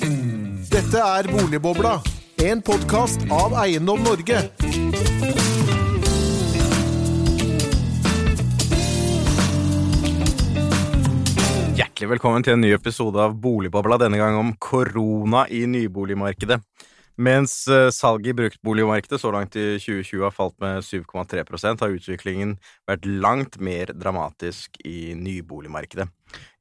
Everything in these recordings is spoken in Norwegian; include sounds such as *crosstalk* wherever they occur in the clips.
Dette er Boligbobla, en podkast av Eiendom Norge. Hjertelig velkommen til en ny episode av Boligbobla, denne gang om korona i nyboligmarkedet. Mens eh, salget i bruktboligmarkedet så langt i 2020 har falt med 7,3% har utviklingen vært langt mer dramatisk i nyboligmarkedet.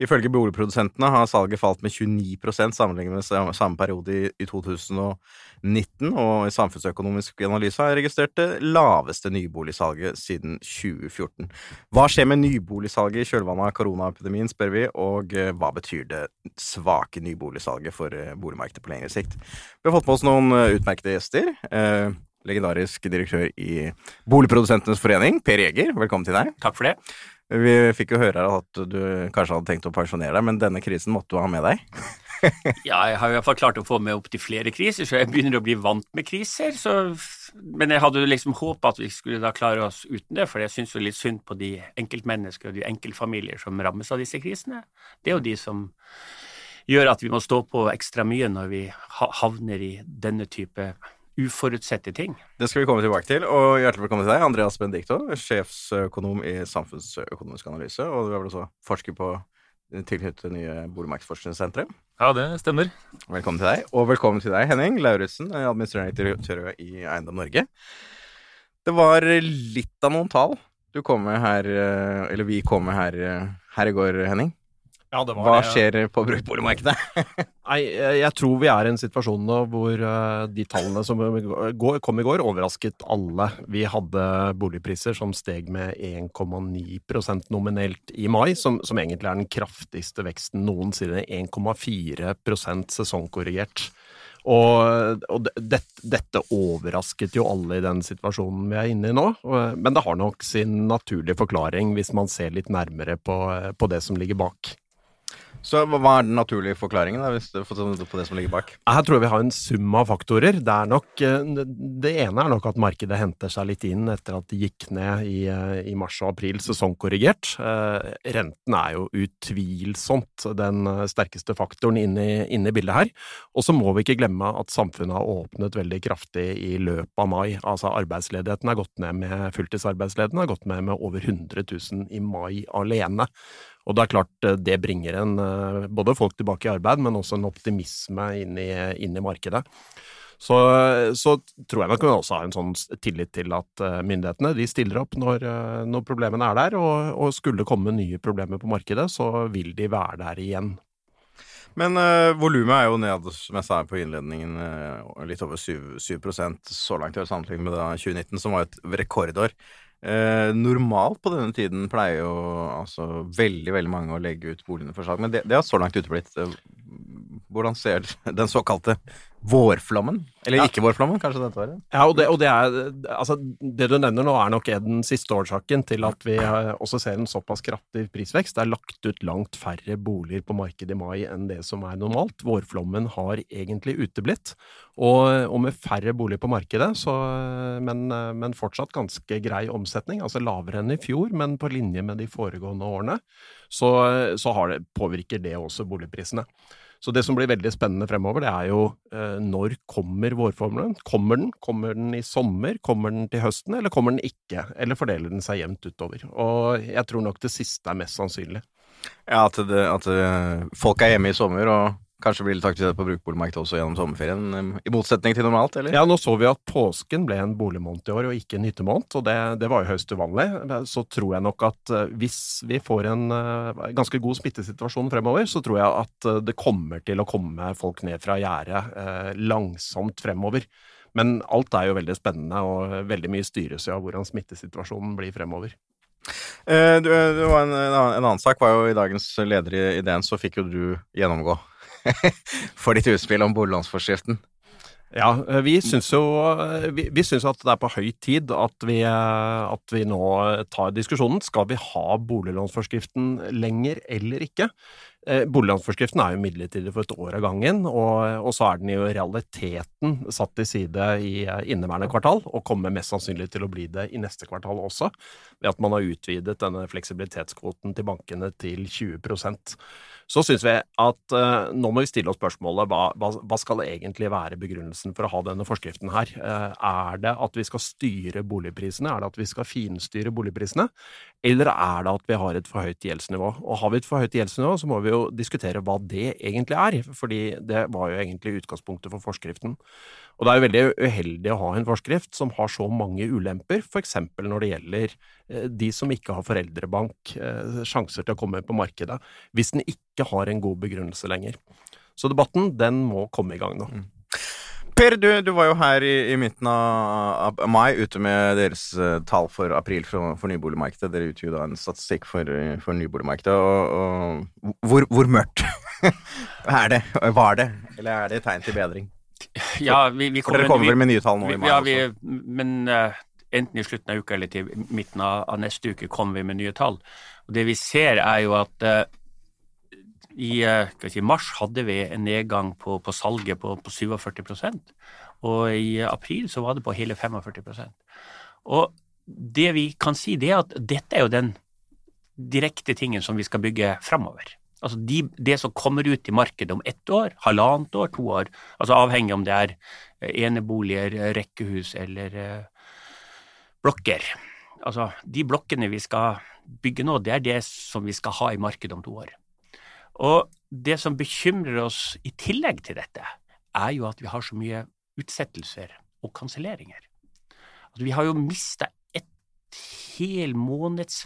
Ifølge boligprodusentene har salget falt med 29% sammenlignet med samme periode i 2019, og i Samfunnsøkonomisk analyse har jeg registrert det laveste nyboligsalget siden 2014. Hva skjer med nyboligsalget i kjølvannet av koronaepidemien, spør vi, og eh, hva betyr det svake nyboligsalget for eh, boligmarkedet på lengre sikt? Vi har fått med oss noen eh, utmerkede gjester. legendarisk direktør i Boligprodusentenes forening, Per Jeger. velkommen til deg. Takk for det. Vi fikk jo høre at du kanskje hadde tenkt å pensjonere deg, men denne krisen måtte du ha med deg? *laughs* ja, jeg har i hvert fall klart å få meg opp til flere kriser, så jeg begynner å bli vant med kriser. Så, men jeg hadde liksom håpa at vi skulle da klare oss uten det, for jeg syns jo litt synd på de enkeltmennesker og de enkeltfamilier som rammes av disse krisene. Det er jo de som gjør at vi må stå på ekstra mye når vi havner i denne type uforutsette ting. Det skal vi komme tilbake til, og hjertelig velkommen til deg, Andreas Benedicto, sjefsøkonom i Samfunnsøkonomisk analyse, og du er vel også forsker på tilknyttet det nye boligmarkedsforskningssenteret. Ja, det stemmer. Velkommen til deg, og velkommen til deg, Henning Lauritzen, administrerende direktør i Eiendom Norge. Det var litt av noen tall du kom med her, eller vi kom med her, her i går, Henning. Ja, det var Hva det. skjer på bruktboligmarkedet? *laughs* Nei, jeg tror vi er i en situasjon nå hvor uh, de tallene som kom i går, overrasket alle. Vi hadde boligpriser som steg med 1,9% nominelt i mai, som, som, egentlig er den kraftigste veksten noensinne. 1,4 sesongkorrigert. Og, og det, dette overrasket jo alle i den situasjonen vi er inne i nå. Men det har nok sin naturlige forklaring hvis man ser litt nærmere på, på det som ligger bak. Så hva er den naturlige forklaringen da, hvis du får på det som ligger bak? Her tror jeg vi har en sum av faktorer. Det, nok, eh, det ene er nok at markedet henter seg litt inn etter at det gikk ned i, eh, i mars og april, sesongkorrigert. Eh, renten er jo utvilsomt den sterkeste faktoren inne inne i bildet her. Og så må vi ikke glemme at samfunnet har åpnet veldig kraftig i løpet av mai. Altså arbeidsledigheten har gått ned med fulltidsarbeidsledigheten har gått ned med over 100 000 i mai alene. Og det er klart eh, det bringer en, eh, både folk tilbake i arbeid, men også en optimisme inn i, inn i markedet. Så, så, tror jeg nok vi også har en sånn tillit til at eh, myndighetene de stiller opp når, når problemene er der, og, og skulle komme nye problemer på markedet, så vil de være der igjen. Men uh, volumet er jo ned, som jeg sa på innledningen, litt over 7, 7 så langt i sammenligning med 2019, som var et rekordår. Eh, normalt på denne tiden pleier jo altså veldig veldig mange å legge ut boligene for salg, men det, det har så langt uteblitt. Eh, hvordan ser den såkalte vårflommen? Eller ja. ikke vårflommen, kanskje dette var det? Ja, og, det, og det, er, altså, det du nevner nå er nok den siste årsaken til at vi eh, også ser en såpass kraftig prisvekst. Det er lagt ut langt færre boliger på markedet i mai enn det som er normalt. Vårflommen har egentlig uteblitt. Og, og med færre boliger på markedet, så, men, men, fortsatt ganske grei omsetning, altså lavere enn i fjor, men på linje med de foregående årene, så, så det, påvirker det også boligprisene. Så det som blir veldig spennende fremover, det er jo eh, når kommer vårformelen? Kommer den? Kommer den i sommer? Kommer den til høsten, eller kommer den ikke? Eller fordeler den seg jevnt utover? Og jeg tror nok det siste er mest sannsynlig. Ja, at, det, at eh, folk er hjemme i sommer og Kanskje blir litt aktivitet på brukboligmarkedet også gjennom sommerferien, i motsetning til normalt, eller? Ja, nå så vi at påsken ble en boligmåned i år, og ikke en hyttemåned, og det, det var jo høyst uvanlig. Så tror jeg nok at eh, hvis vi får en uh, ganske god smittesituasjon fremover, så tror jeg at uh, det kommer til å komme folk ned fra gjerdet langsomt fremover. Men alt er jo veldig spennende, og veldig mye styres jo av hvordan smittesituasjonen blir fremover. Du, du en, en, annen sak var jo i dagens leder i Ideen, så fikk jo du gjennomgå *laughs* for ditt utspill om boliglånsforskriften? Ja, eh, vi syns jo eh, vi, vi synes at det er på høy tid at vi, eh, at vi nå tar diskusjonen. Skal vi ha boliglånsforskriften lenger eller ikke? Boliglånsforskriften er jo midlertidig for et år av gangen, og, og, så er den jo i realiteten satt til side i inneværende kvartal, og kommer mest sannsynlig til å bli det i neste kvartal også, ved at man har utvidet denne fleksibilitetskvoten til bankene til 20 Så syns vi at uh, nå må vi stille oss spørsmålet hva, hva, hva, skal egentlig være begrunnelsen for å ha denne forskriften her? Uh, er det at vi skal styre boligprisene, er det at vi skal finstyre boligprisene, eller er det at vi har et for høyt gjeldsnivå? Og har vi et for høyt gjeldsnivå, så må vi jo diskutere hva det egentlig er, fordi det var jo egentlig utgangspunktet for forskriften. Og det er jo veldig uheldig å ha en forskrift som har så mange ulemper, f.eks. når det gjelder eh, de som ikke har foreldrebank, eh, sjanser til å komme på markedet, hvis den ikke har en god begrunnelse lenger. Så debatten, den må komme i gang nå. Mm. Per, du, du, var jo her i, i midten av, av, mai ute med deres uh, tall for april for, for nyboligmarkedet. Dere utgjorde da en statistikk for, for nyboligmarkedet. Og, og, hvor, hvor mørkt *laughs* er det? Var det? Eller er det tegn til bedring? Ja, vi, vi kommer, Dere kommer vel med nye tall nå i mai? Ja, vi, men uh, enten i slutten av uka eller til midten av, av, neste uke kommer vi med nye tall. Og Det vi ser, er jo at uh, i uh, si, mars hadde vi en nedgang på, på salget på, på 47% og i april så var det på hele 45% Og det vi kan si, det er at dette er jo den direkte tingen som vi skal bygge framover. Altså de, det som kommer ut i markedet om ett år, halvannet år, to år, altså avhengig om det er eh, eneboliger, eh, rekkehus eller eh, blokker. Altså de blokkene vi skal bygge nå, det er det som vi skal ha i markedet om to år. Og det som bekymrer oss i tillegg til dette, er jo at vi har så mye utsettelser og kanselleringer. Altså, vi har jo mista et hel måneds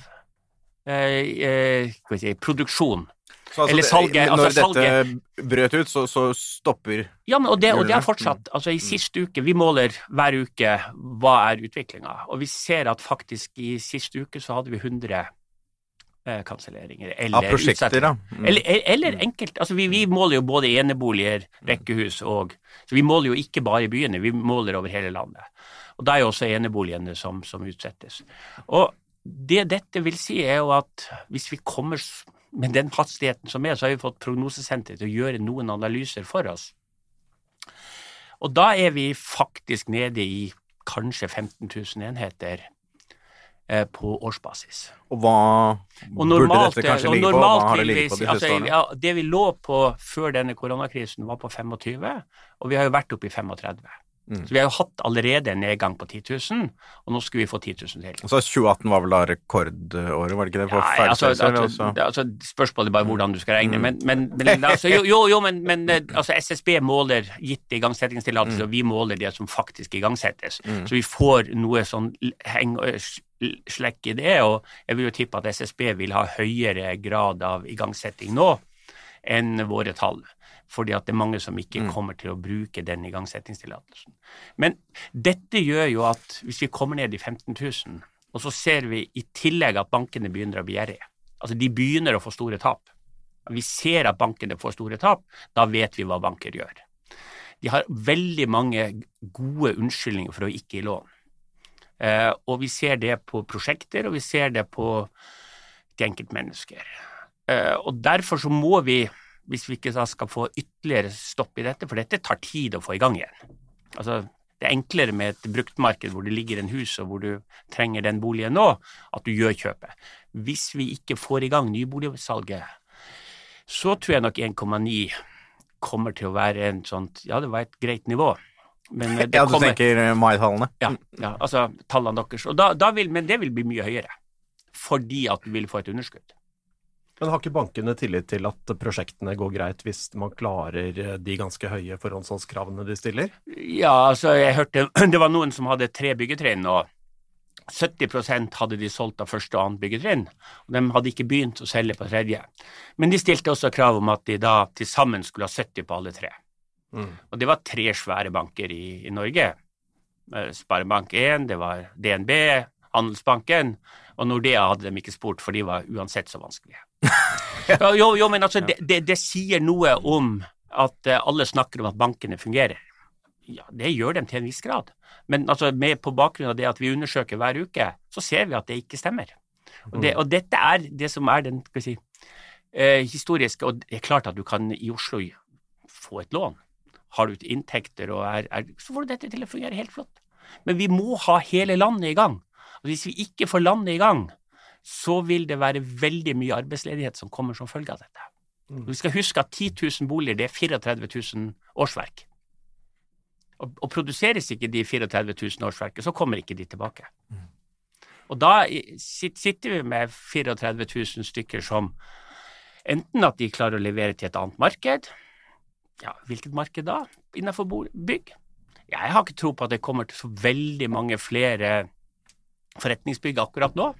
eh, eh, si, produksjon Altså, Eller salget. Når altså, salget. dette brøt ut, så, så stopper Ja, men, og, det, og det er fortsatt. Altså I mm. siste uke, vi måler hver uke hva er utviklinga, og vi ser at faktisk i siste uke så hadde vi 100 eh, kanselleringer. Av prosjekter, da. Mm. Eller, eller, mm. enkelt. Altså vi, vi, måler jo både eneboliger, rekkehus og Så vi måler jo ikke bare i byene, vi måler over hele landet. Og da er jo også eneboligene som, som utsettes. Og det dette vil si, er jo at hvis vi kommer med den hastigheten som er, så har vi fått Prognosesenteret til å gjøre noen analyser for oss. Og da er vi faktisk nede i kanskje 15 000 enheter eh, på årsbasis. Og hva og normalt, burde dette kanskje ligge på? Hva har det ligget på de altså, ja, Det vi lå på før denne koronakrisen, var på 25, og vi har jo vært oppe i 35. Mm. Så vi har jo hatt allerede en nedgang på 10 000, og nå skulle vi få 10 000 til. Så 2018 var vel da rekordåret, var det ikke det? For ja, altså, altså, altså, Spørsmålet er bare hvordan du skal regne. Mm. Men, men, men altså, jo, jo, jo, men, men eh, altså, SSB måler gitt igangsettingstillatelse, mm. og vi måler det som faktisk igangsettes. Mm. Så vi får noe sånn heng, slekk i det, og jeg vil jo tippe at SSB vil ha høyere grad av igangsetting nå enn våre tall fordi at det er mange som ikke mm. kommer til å bruke den igangsettingstillatelsen. Men dette gjør jo at hvis vi kommer ned i 15 000, og så ser vi i tillegg at bankene begynner å bli gjerrige, altså de begynner å få store tap, vi ser at bankene får store tap, da vet vi hva banker gjør. De har veldig mange gode unnskyldninger for å ikke gi lån. Eh, og vi ser det på prosjekter, og vi ser det på enkeltmennesker. Eh, og derfor så må vi hvis vi ikke da skal få ytterligere stopp i dette, for dette tar tid å få i gang igjen. Altså, det er enklere med et bruktmarked hvor det ligger en hus og hvor du trenger den boligen nå, at du gjør kjøpet. Hvis vi ikke får i gang nyboligsalget, så tror jeg nok 1,9 kommer til å være en sånt Ja, det var et greit nivå. Men *laughs* det ja, du kommer, tenker mai-tallene? Ja, ja, altså tallene deres. Og da, da vil, men det vil bli mye høyere, fordi at du vil få et underskudd. Men har ikke bankene tillit til at prosjektene går greit hvis man klarer eh, de ganske høye forhåndsholdskravene de stiller? Ja, altså jeg hørte *clears throat* det var noen som hadde tre byggetrinn, og 70% hadde de solgt av første og annet byggetrinn. Og de hadde ikke begynt å selge på tredje. Men de stilte også krav om at de da til sammen skulle ha 70 på alle tre. Mm. Og det var tre svære banker i, i Norge. Eh, Sparebank1, det var DNB, Handelsbanken, og Nordea hadde de ikke spurt, for de var uansett så vanskelige. *laughs* jo, jo, men altså, det, det, det, sier noe om at uh, alle snakker om at bankene fungerer. Ja, det gjør dem til en viss grad. Men altså, med, på bakgrunn av det at vi undersøker hver uke, så ser vi at det ikke stemmer. Og, det, og dette er det som er den skal vi si, eh, historiske Og det er klart at du kan i Oslo få et lån. Har du inntekter og er, er Så får du dette til å fungere helt flott. Men vi må ha hele landet i gang. Og hvis vi ikke får landet i gang, så vil det være veldig mye arbeidsledighet som kommer som følge av dette. Vi skal huske at 10 000 boliger, det er 34 000 årsverk. Og, og produseres ikke de 34 000 årsverkene, så kommer ikke de tilbake. Og da sitter vi med 34 000 stykker som enten at de klarer å levere til et annet marked, ja, hvilket marked da? Innenfor bygg? Jeg har ikke tro på at det kommer til så veldig mange flere forretningsbygg akkurat nå.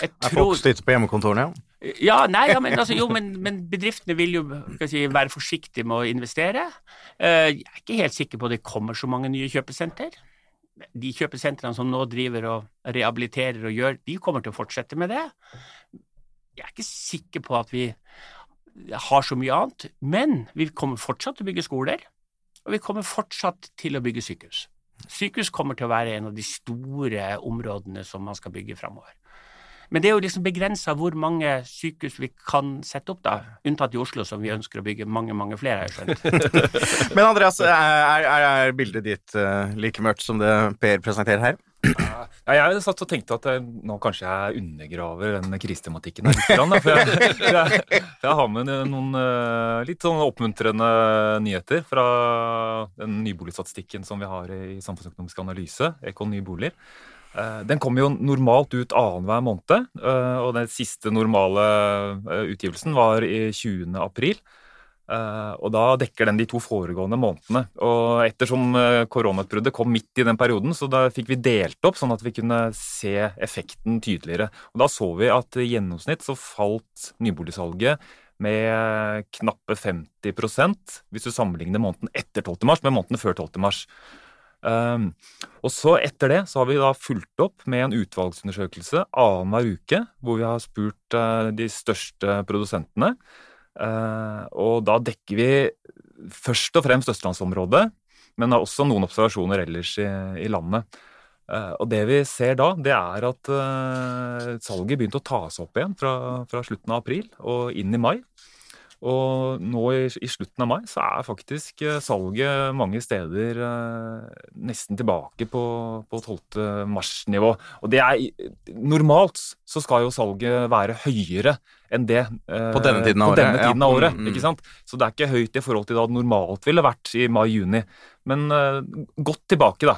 Jeg Er folk sliter på hjemmekontorene, ja? ja, nei, ja, men, altså, jo, men, men bedriftene vil jo si, være forsiktige med å investere. Eh, jeg er ikke helt sikker på at det kommer så mange nye kjøpesenter. De kjøpesentrene som nå driver og rehabiliterer og gjør, de kommer til å fortsette med det. Jeg er ikke sikker på at vi har så mye annet, men vi kommer fortsatt til å bygge skoler, og vi kommer fortsatt til å bygge sykehus. Sykehus kommer til å være en av de store områdene som man skal bygge framover. Men det er jo liksom begrensa hvor mange sykehus vi kan sette opp, da. Unntatt i Oslo, som vi ønsker å bygge mange, mange flere, har jeg skjønt. *laughs* Men Andreas, er, er, er bildet ditt eh, like mørkt som det Per presenterer her? Ja, jeg satt og tenkte at jeg, nå kanskje jeg undergraver den krisetematikken her litt. For jeg, *laughs* for jeg, for jeg har med noen eh, litt sånn oppmuntrende nyheter fra den nyboligstatistikken som vi har i Samfunnsøkonomisk analyse, Ekon nye boliger. Eh, Den kommer jo normalt ut annenhver måned, eh, og den siste normale eh, utgivelsen var i 20. april. Og da dekker den de to foregående månedene. Og ettersom koronautbruddet kom midt i den perioden, så da fikk vi delt opp sånn at vi kunne se effekten tydeligere. Og da så vi at i gjennomsnitt så falt nyboligsalget med knappe 50% hvis du sammenligner måneden etter 12. mars med måneden før 12. mars. Um, og så etter det så har vi da fulgt opp med en utvalgsundersøkelse annenhver uke, hvor vi har spurt uh, de største produsentene. Uh, og da dekker vi først og fremst østlandsområdet, men har også noen observasjoner ellers i, i landet. Uh, og det vi ser da, det er at uh, salget begynte å ta seg opp igjen fra, fra slutten av april og inn i mai. Og nå i, i slutten av mai så er faktisk eh, salget mange steder eh, nesten tilbake på, på 12. mars-nivå. Og det er Normalt så skal jo salget være høyere enn det eh, På denne tiden av året, Denne ja. tiden av året Mm, mm. ikke sant? Så det er ikke høyt i forhold til da det normalt ville vært i mai-juni. Men eh, godt tilbake, da.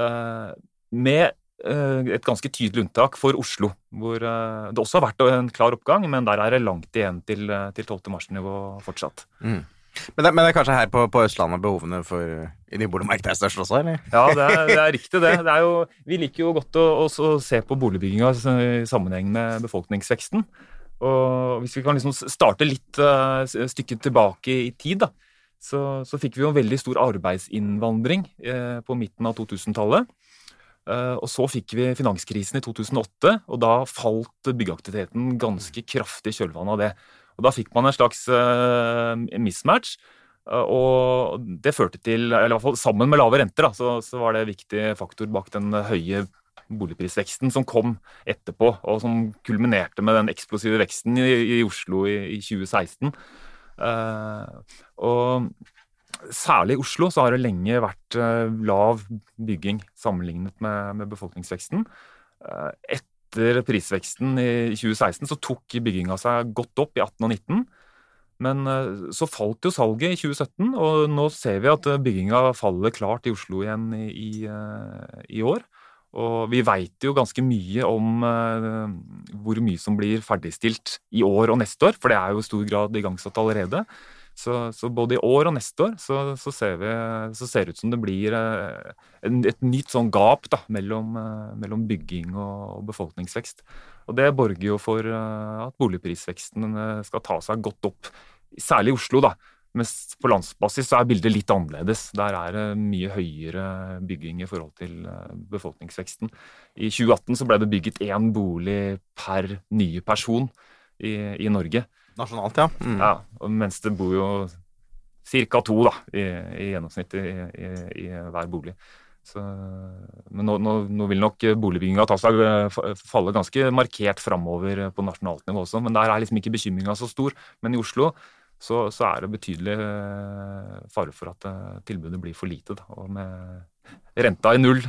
Eh, med et ganske tydelig unntak for Oslo, hvor eh, det også har vært en klar oppgang, men der er det langt igjen til, eh, til 12. mars-nivå fortsatt. Mm. Men, det, men det er kanskje her på, på Østlandet behovene for i nyboligmarkedet er størst også, eller? Ja, det er, det er riktig, det. det er jo, vi liker jo godt å også se på boligbygginga i sammenheng med befolkningsveksten. Og hvis vi kan liksom starte litt uh, stykket tilbake i tid, da, så, så fikk vi jo en veldig stor arbeidsinnvandring uh, på midten av 2000-tallet. Eh, og så fikk vi finanskrisen i 2008, og da falt byggeaktiviteten ganske kraftig i kjølvannet av det. Og da fikk man en slags eh, mismatch. eh, Og det førte til, eller i hvert fall sammen med lave renter, da, så, så var det en viktig faktor bak den høye boligprisveksten som kom etterpå, og som kulminerte med den eksplosive veksten i, i Oslo i, i 2016. Uh, og særlig i Oslo så har det lenge vært eh, lav bygging sammenlignet med, med befolkningsveksten. Eh, etter prisveksten i 2016 så tok bygginga seg godt opp i 18 og 19. Men eh, så falt jo salget i 2017, og nå ser vi at bygginga faller klart i Oslo igjen i, i, i år. Og vi veit jo ganske mye om hvor mye som blir ferdigstilt i år og neste år, for det er jo i stor grad igangsatt allerede. Så, så både i år og neste år så, så, ser vi, så ser det ut som det blir eh, et nytt sånn gap da, mellom, eh, mellom bygging og, befolkningsvekst. Og det borger jo for eh, at boligprisveksten skal ta seg godt opp, særlig i Oslo, da. Mens på landsbasis så er bildet litt annerledes. Der er det mye høyere bygging i forhold til befolkningsveksten. I 2018 så ble det bygget én bolig per nye person i, i Norge. Nasjonalt, ja. Mm. Ja, og mens det bor jo ca. to da, i, i gjennomsnitt i, i, i hver bolig. Så, men nå, nå, nå vil nok boligbygginga ta seg, falle ganske markert framover på nasjonalt nivå også. Men der er liksom ikke bekymringa så stor. Men i Oslo så, så er det betydelig eh, fare for at eh, tilbudet blir for lite. Da, og med renta i null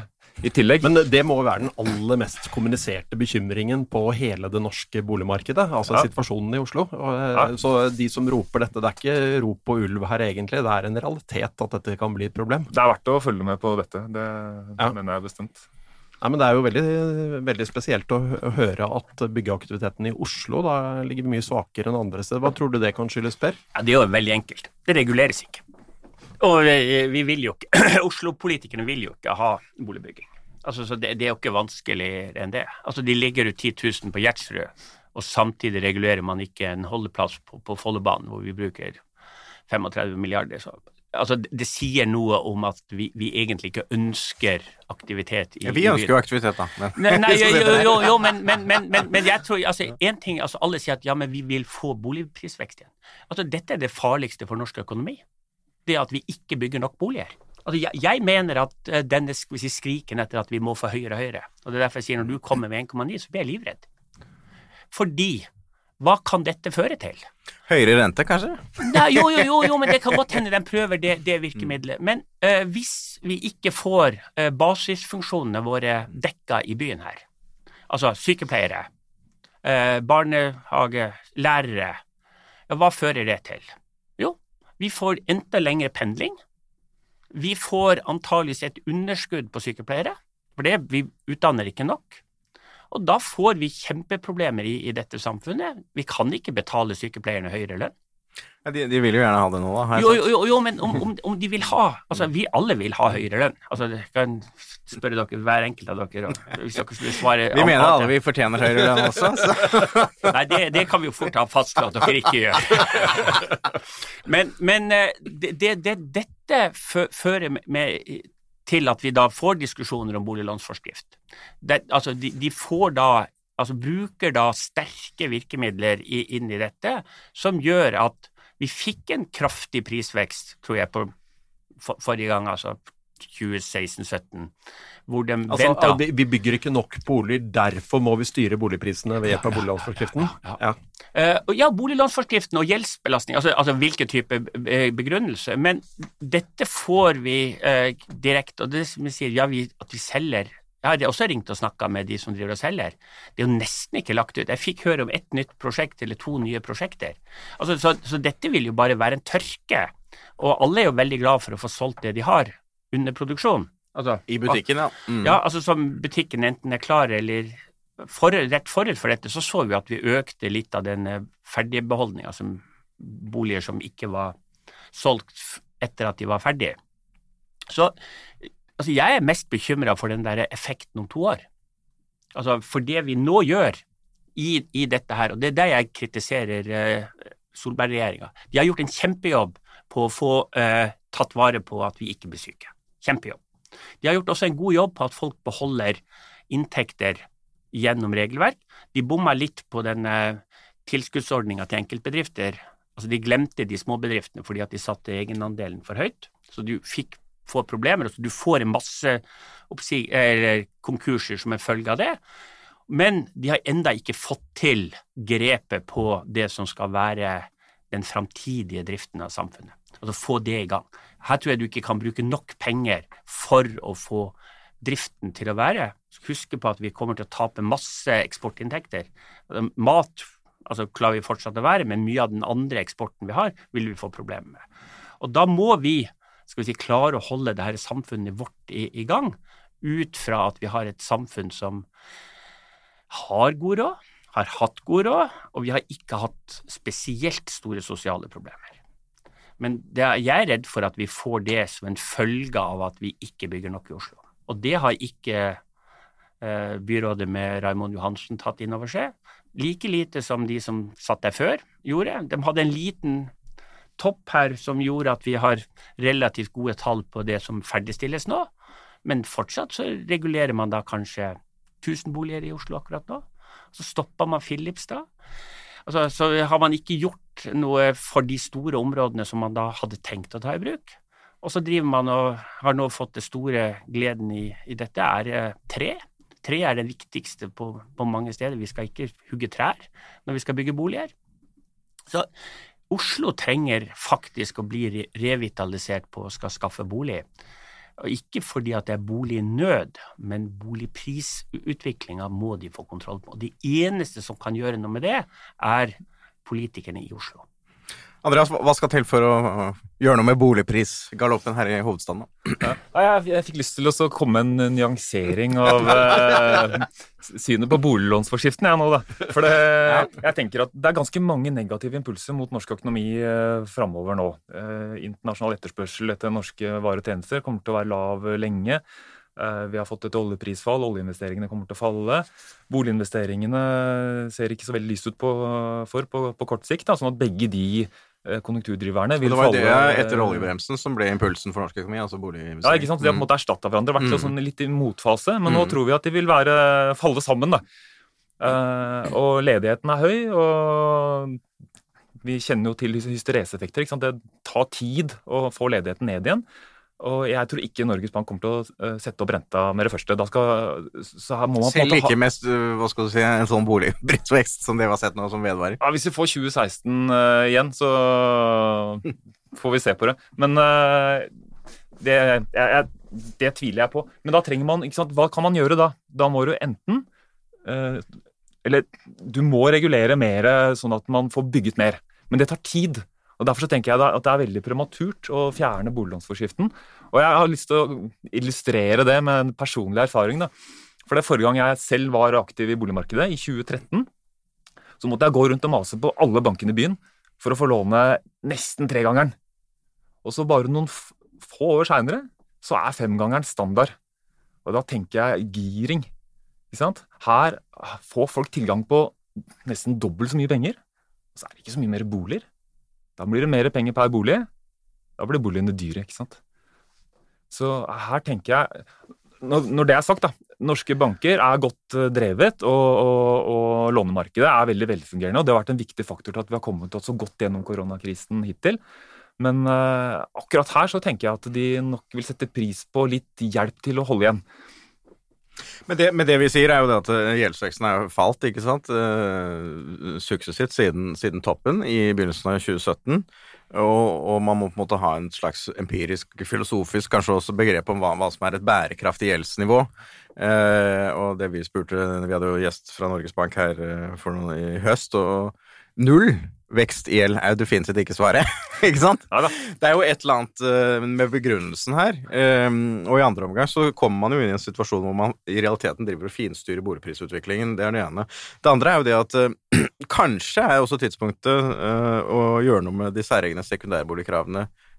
i tillegg. Men det må jo være den aller mest kommuniserte bekymringen på hele det norske boligmarkedet, altså Ja. situasjonen i Oslo. Og, eh, Ja. Så de som roper dette, det er ikke rop på ulv her egentlig, det er en realitet at dette kan bli et problem. det er verdt å følge med på dette. Det Ja. mener jeg bestemt. Nei, men Det er jo veldig, veldig spesielt å, å høre at byggeaktiviteten i Oslo da ligger mye svakere enn andre steder. Hva tror du det kan skyldes, Per? Ja, det er jo veldig enkelt. Det reguleres ikke. Og vi, vi vil jo ikke *clears throat* Oslo-politikerne vil jo ikke ha boligbygging. Altså, så det, det er jo ikke vanskeligere enn det. Altså, De ligger ut 10 000 på Gjertsrud, og samtidig regulerer man ikke en holdeplass på, på Follobanen hvor vi bruker 35 milliarder. Så, altså, det, sier noe om at vi, vi egentlig ikke ønsker aktivitet i Ja, vi ønsker jo aktivitet, da. Men, Nei, nei jo, *laughs* jo, jo, jo men, men, men, men, men jeg tror altså, en ting, altså, Alle sier at ja, men vi vil få boligprisvekst igjen. Altså, Dette er det farligste for norsk økonomi. Det at vi ikke bygger nok boliger. Altså, jeg, jeg mener at eh, denne si, skriken etter at vi må få høyere og høyere, og det er derfor jeg sier når du kommer med 1,9, så blir jeg livredd. Fordi hva kan dette føre til? Høyere rente, kanskje? Nei, jo, jo, jo, jo, men det kan *laughs* godt hende de prøver det, det virkemidlet. Men uh, hvis vi ikke får uh, basisfunksjonene våre dekka i byen her, altså sykepleiere, uh, barnehage, lærere, ja, hva fører det til? Vi får enda lengre pendling. Vi får antageligvis et underskudd på sykepleiere, for det, vi utdanner ikke nok. Og da får vi kjempeproblemer i, i dette samfunnet. Vi kan ikke betale sykepleierne høyere lønn. Ja, de, de vil jo gjerne ha det nå, da. Jo, jo, jo, men om, om, om de vil ha Altså, vi alle vil ha høyere lønn. Altså, jeg kan spørre dere, hver enkelt av dere, hvis dere skulle svare Vi mener alle vi fortjener høyere lønn også. *laughs* Så. Nei, det, det kan vi jo fort ha fastslått at dere ikke gjør. *laughs* Men, men eh, det, det, det, dette fører med, med, til at vi da får diskusjoner om boliglånsforskrift. Det, altså, de, de får da altså bruker da sterke virkemidler i, inn i dette, som gjør at vi fikk en kraftig prisvekst, tror jeg, på for, forrige gang, altså 2016-2017, hvor de Altså, venta vi, bygger ikke nok boliger, derfor må vi styre boligprisene ved hjelp av boliglånsforskriften? Ja. ja, og ja, boliglånsforskriften og gjeldsbelastning, altså, altså hvilken type begrunnelse. Men dette får vi uh, direkte, og det som vi sier, ja, vi, at vi selger Jeg har også ringt og snakka med de som driver og selger. Det er jo nesten ikke lagt ut. Jeg fikk høre om ett nytt prosjekt eller to nye prosjekter. Altså, så, så dette vil jo bare være en tørke. Og alle er jo veldig glad for å få solgt det de har under produksjon. Altså, I butikken, ja. Mm. ja, altså som butikken enten er klar eller for, rett forut for dette, så så vi at vi økte litt av den eh, ferdigbeholdninga, som boliger som ikke var solgt etter at de var ferdige. Så altså jeg er mest bekymra for den der effekten om to år. Altså for det vi nå gjør i, i dette her, og det er det jeg kritiserer eh, Solberg-regjeringa. De har gjort en kjempejobb på å få eh, tatt vare på at vi ikke blir syke. Kjempejobb. De har gjort også en god jobb på at folk beholder inntekter gjennom regelverk. De bomma litt på den tilskuddsordninga til enkeltbedrifter. Altså De glemte de småbedriftene fordi at de satte egenandelen for høyt. Så du fikk få problemer. Altså du får en masse eller konkurser som en følge av det. Men de har enda ikke fått til grepet på det som skal være den framtidige driften av samfunnet. Altså få det i gang. Her tror jeg du ikke kan bruke nok penger for å få driften til å være. Husk på at vi kommer til å tape masse eksportinntekter. Mat altså klarer vi fortsatt å være, men mye av den andre eksporten vi har, vil vi få problemer med. Og da må vi, skal vi si, klare å holde det her samfunnet vårt i, i gang, ut fra at vi har et samfunn som har god råd, har hatt god råd, og vi har ikke hatt spesielt store sosiale problemer. Men er, jeg er redd for at vi får det som en følge av at vi ikke bygger nok i Oslo. Og det har ikke eh, byrådet med Raimond Johansen tatt inn over seg. Like lite som de som satt der før gjorde. De hadde en liten topp her som gjorde at vi har relativt gode tall på det som ferdigstilles nå, men fortsatt så regulerer man da kanskje 1000 boliger i Oslo akkurat nå. Så stoppa man Philips da. Altså, så har man ikke gjort noe for de store områdene som man da hadde tenkt å ta i bruk. Og så driver man og har nå fått det store gleden i, i dette, er eh, tre. Tre er det viktigste på, på mange steder. Vi skal ikke hugge trær når vi skal bygge boliger. Så Oslo trenger faktisk å bli revitalisert på å skal skaffe bolig. Og ikke fordi at det er bolignød, men boligprisutviklinga må de få kontroll på. Og de eneste som kan gjøre noe med det, er politikerne i Oslo. Andreas, hva skal til for å gjøre noe med boligprisgaloppen her i hovedstaden? Ja. Jeg, jeg, fikk lyst til å komme med en nyansering av eh, synet på boliglånsforskriften. Jeg, nå, da. For det, jeg tenker at det er ganske mange negative impulser mot norsk økonomi eh, framover nå. Eh, internasjonal etterspørsel etter norske varer og tjenester kommer til å være lav lenge. Eh, vi har fått et oljeprisfall, oljeinvesteringene kommer til å falle. Boliginvesteringene ser ikke så veldig lyst ut på, for på, på kort sikt. Da, sånn at begge de konjunkturdriverne vil falle. Det var det etter oljebremsen som ble impulsen for norsk økonomi, altså boliginvestering. Ja, ikke sant? De har på en måte erstatta hverandre, vært mm. sånn litt i motfase, men nå mm. tror vi at de vil være, falle sammen. da. Uh, og ledigheten er høy, og vi kjenner jo til hystereseffekter. Det tar tid å få ledigheten ned igjen. Og jeg tror ikke Norges Bank kommer til å uh, sette opp renta med det første. Da skal, så her må man Selv ikke mest uh, hva skal du si, en sånn boligbrittvekst *laughs* som det vi har sett nå, som vedvarer? Ja, Hvis vi får 2016 uh, igjen, så *laughs* får vi se på det. Men det, jeg, jeg, det, tviler jeg på. Men da trenger man ikke sant, Hva kan man gjøre da? Da må du enten Eller du må regulere mer sånn at man får bygget mer. Men det tar tid. Og Derfor så tenker jeg at det er veldig prematurt å fjerne boliglånsforskriften. Og jeg har lyst til å illustrere det med en personlig erfaring. da. For det Forrige gang jeg selv var aktiv i boligmarkedet, i 2013, så måtte jeg gå rundt og mase på alle bankene i byen for å få låne nesten tregangeren. Og så bare noen få år seinere så er femgangeren standard. Og da tenker jeg giring. Her får folk tilgang på nesten dobbelt så mye penger. Og så er det ikke så mye mer boliger. Da blir det mer penger per bolig. Da blir boligene dyre, ikke sant. Så her tenker jeg Når det er sagt, da. Norske banker er godt eh, drevet, og, og, og lånemarkedet er veldig velfungerende. og Det har vært en viktig faktor til at vi har kommet oss så godt gjennom koronakrisen hittil. Men uh, akkurat her så tenker jeg at de nok vil sette pris på litt hjelp til å holde igjen. Men det, men det, vi sier, er jo det at eh, gjeldsveksten er falt, ikke sant, uh, suksessivt siden, siden, toppen i begynnelsen av 2017. Og, og, man må på en måte ha en slags empirisk, filosofisk kanskje også begrep om hva, hva som er et bærekraftig gjeldsnivå. Uh, og det vi spurte Vi hadde jo gjest fra Norges Bank her for noe i høst, og null vekst i gjeld er jo definitivt ikke svaret. *laughs* ikke sant? Ja, det er jo et eller annet uh, med begrunnelsen her. Um, og i andre omgang så kommer man jo inn i en situasjon hvor man i realiteten driver og finstyrer boligprisutviklingen. Det er det ene. Det andre er jo det at uh, *clears throat* kanskje er også tidspunktet uh, å gjøre noe med de særegne sekundærboligkravene Eh,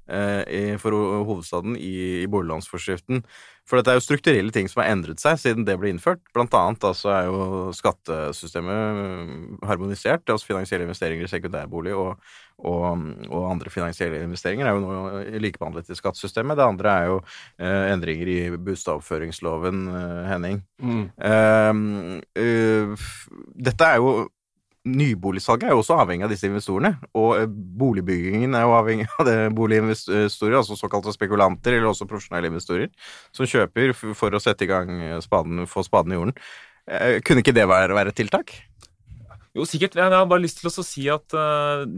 for hovedstaden i, i boliglånsforskriften. For det er jo strukturelle ting som har endret seg siden det ble innført. Blant annet altså er jo skattesystemet eh, harmonisert. altså Finansielle investeringer i sekundærbolig og, og, og, andre finansielle investeringer er jo nå likebehandlet i skattesystemet. Det andre er jo eh, endringer i bostedoppføringsloven, eh, Henning. Mm. Eh, uh, dette er jo Nyboligsalget er jo også avhengig av disse investorene, og eh, boligbyggingen er jo avhengig av det boliginvestorer, altså såkalte spekulanter, eller også profesjonelle investorer, som kjøper for å sette i gang spaden, få spaden i jorden. Eh, kunne ikke det være, et tiltak? Jo, sikkert. Jeg har bare lyst til å si at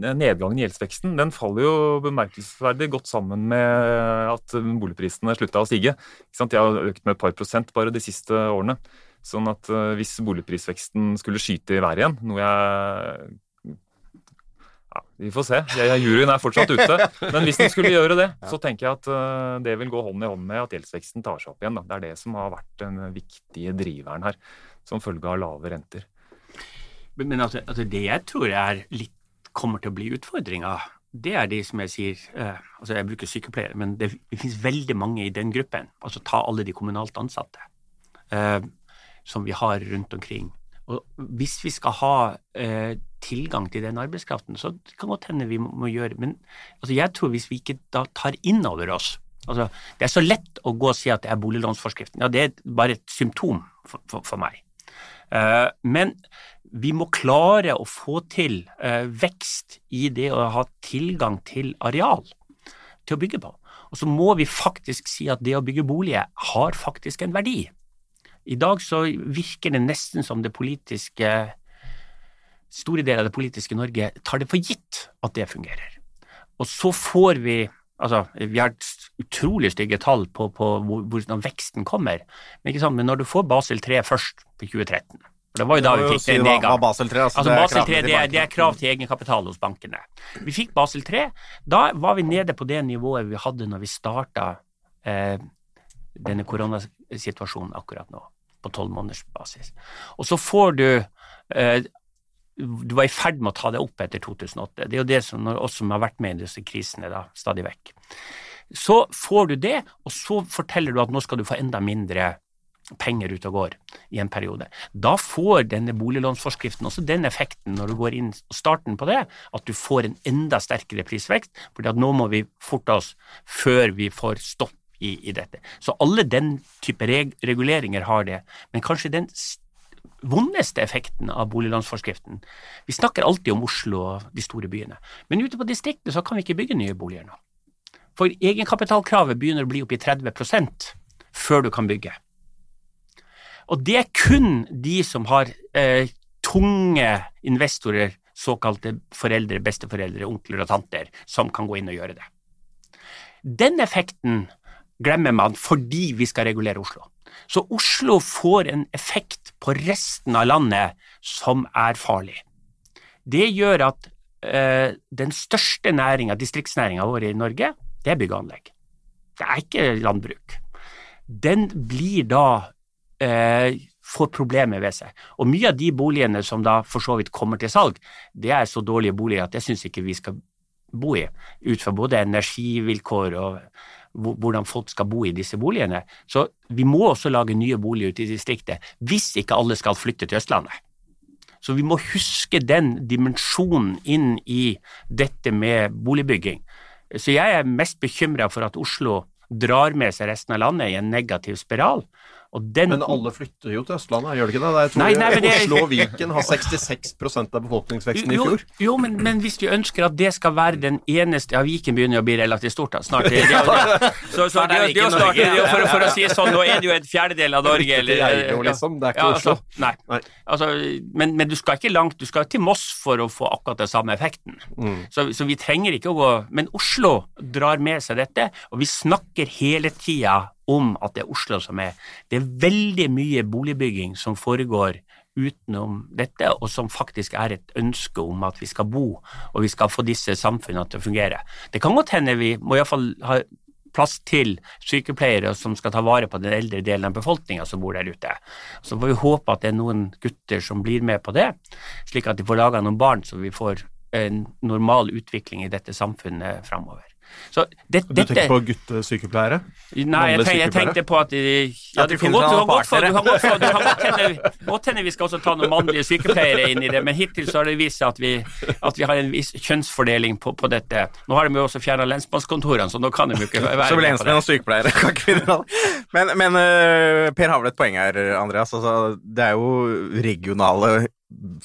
nedgangen i gjeldsveksten den faller jo bemerkelsesverdig godt sammen med at boligprisene slutta å stige. De har økt med et par prosent bare de siste årene. Sånn at uh, hvis boligprisveksten skulle skyte i været igjen, noe jeg ja, Vi får se. Jeg, juryen er fortsatt ute. Men hvis den skulle gjøre det, så tenker jeg at uh, det vil gå hånd i hånd med at gjeldsveksten tar seg opp igjen. Da. Det er det som har vært den viktige driveren her, som følge av lave renter. Men, men altså, altså, det jeg tror er litt kommer til å bli utfordringa, det er de som jeg sier uh, altså Jeg bruker sykepleiere, men det, det finnes veldig mange i den gruppen. Altså ta alle de kommunalt ansatte. Uh, som vi har rundt omkring. Og hvis vi skal ha eh, tilgang til den arbeidskraften, så det kan godt hende vi må, må gjøre Men altså, jeg tror hvis vi ikke da tar inn over oss altså, Det er så lett å gå og si at det er boliglånsforskriften. Ja, det er bare et symptom for, for, for meg. Eh, men vi må klare å få til eh, vekst i det å ha tilgang til areal til å bygge på. Og så må vi faktisk si at det å bygge boliger har faktisk en verdi. I dag så virker det nesten som det politiske store deler av det politiske Norge tar det for gitt at det fungerer. Og så får vi Altså, vi har utrolig stygge tall på, på hvordan veksten kommer, men, men, når du får Basel 3 først, på 2013 for Det var jo da vi fikk den nedgang. Basel 3, altså, altså Basel 3 det er, det er, krav til egenkapital hos bankene. Vi fikk Basel 3. Da var vi nede på det nivået vi hadde når vi starta eh, denne koronasituasjonen akkurat nå, på tolv måneders basis. Og så får du eh, du var i ferd med å ta det opp etter 2008. Det er jo det som oss som har vært med i disse krisene da, stadig vekk. Så får du det, og så forteller du at nå skal du få enda mindre penger ut og går i en periode. Da får denne boliglånsforskriften også den effekten når du går inn og starten på det, at du får en enda sterkere prisvekst, at nå må vi forte oss før vi får stopp i, i dette. Så alle den type reg reguleringer har det, men kanskje den vondeste effekten av boliglånsforskriften. Vi snakker alltid om Oslo og de store byene, men ute på distriktene så kan vi ikke bygge nye boliger nå. For egenkapitalkravet begynner å bli opp i 30% før du kan bygge. Og det er kun de som har eh, tunge investorer, såkalte foreldre, besteforeldre, onkler og tanter, som kan gå inn og gjøre det. Den effekten glemmer man fordi vi skal regulere Oslo. Så Oslo får en effekt på resten av landet som er farlig. Det gjør at eh, den største næringa, distriktsnæringa vår i Norge, det er bygg og anlegg. Det er ikke landbruk. Den blir da eh, får problemer ved seg. Og mye av de boligene som da for så vidt kommer til salg, det er så dårlige boliger at jeg syns ikke vi skal bo i, ut fra både energivilkår og hvordan folk skal bo i disse boligene. Så vi må også lage nye boliger ute i distriktet, hvis ikke alle skal flytte til Østlandet. Så vi må huske den dimensjonen inn i dette med boligbygging. Så jeg er mest bekymra for at Oslo drar med seg resten av landet i en negativ spiral, den, men alle flytter jo til Østlandet, gjør de ikke det? Jeg tror nei, nei, det, Oslo og Viken har 66% av befolkningsveksten i fjor. Jo, jo men, men, hvis vi ønsker at det skal være den eneste Ja, Viken begynner jo å bli relativt stort da, snart. Det, *laughs* det, det, så, så det, det, snart, for, for, å si sånn, nå er det jo en fjerdedel av Norge. Eller, Geilo, liksom. Det er ikke ja, altså, Oslo. Nei. nei. Altså, men, men, du skal ikke langt, du skal til Moss for å få akkurat den samme effekten. Mm. Så, så vi trenger ikke å gå Men Oslo drar med seg dette, og vi snakker hele tida om at det er Oslo som er Det er veldig mye boligbygging som foregår utenom dette, og som faktisk er et ønske om at vi skal bo, og vi skal få disse samfunnene til å fungere. Det kan godt hende vi må iallfall ha plass til sykepleiere som skal ta vare på den eldre delen av befolkninga som bor der ute. Så får vi håpe at det er noen gutter som blir med på det, slik at de får laga noen barn så vi får en normal utvikling i dette samfunnet framover. Så det, du dette, tenker på guttesykepleiere? Nei, jeg, tenk, jeg, tenkte på at ja, det kan godt hende vi skal også ta noen mannlige sykepleiere inn i det, men hittil så har det vist seg at vi, at vi har en viss kjønnsfordeling på, på dette. Nå har de jo også fjerna lensmannskontorene, så nå kan de jo ikke være Så lensmenn og sykepleiere kan ikke Men, men uh, Per har vel et poeng her, Andreas. Altså, det er jo regionale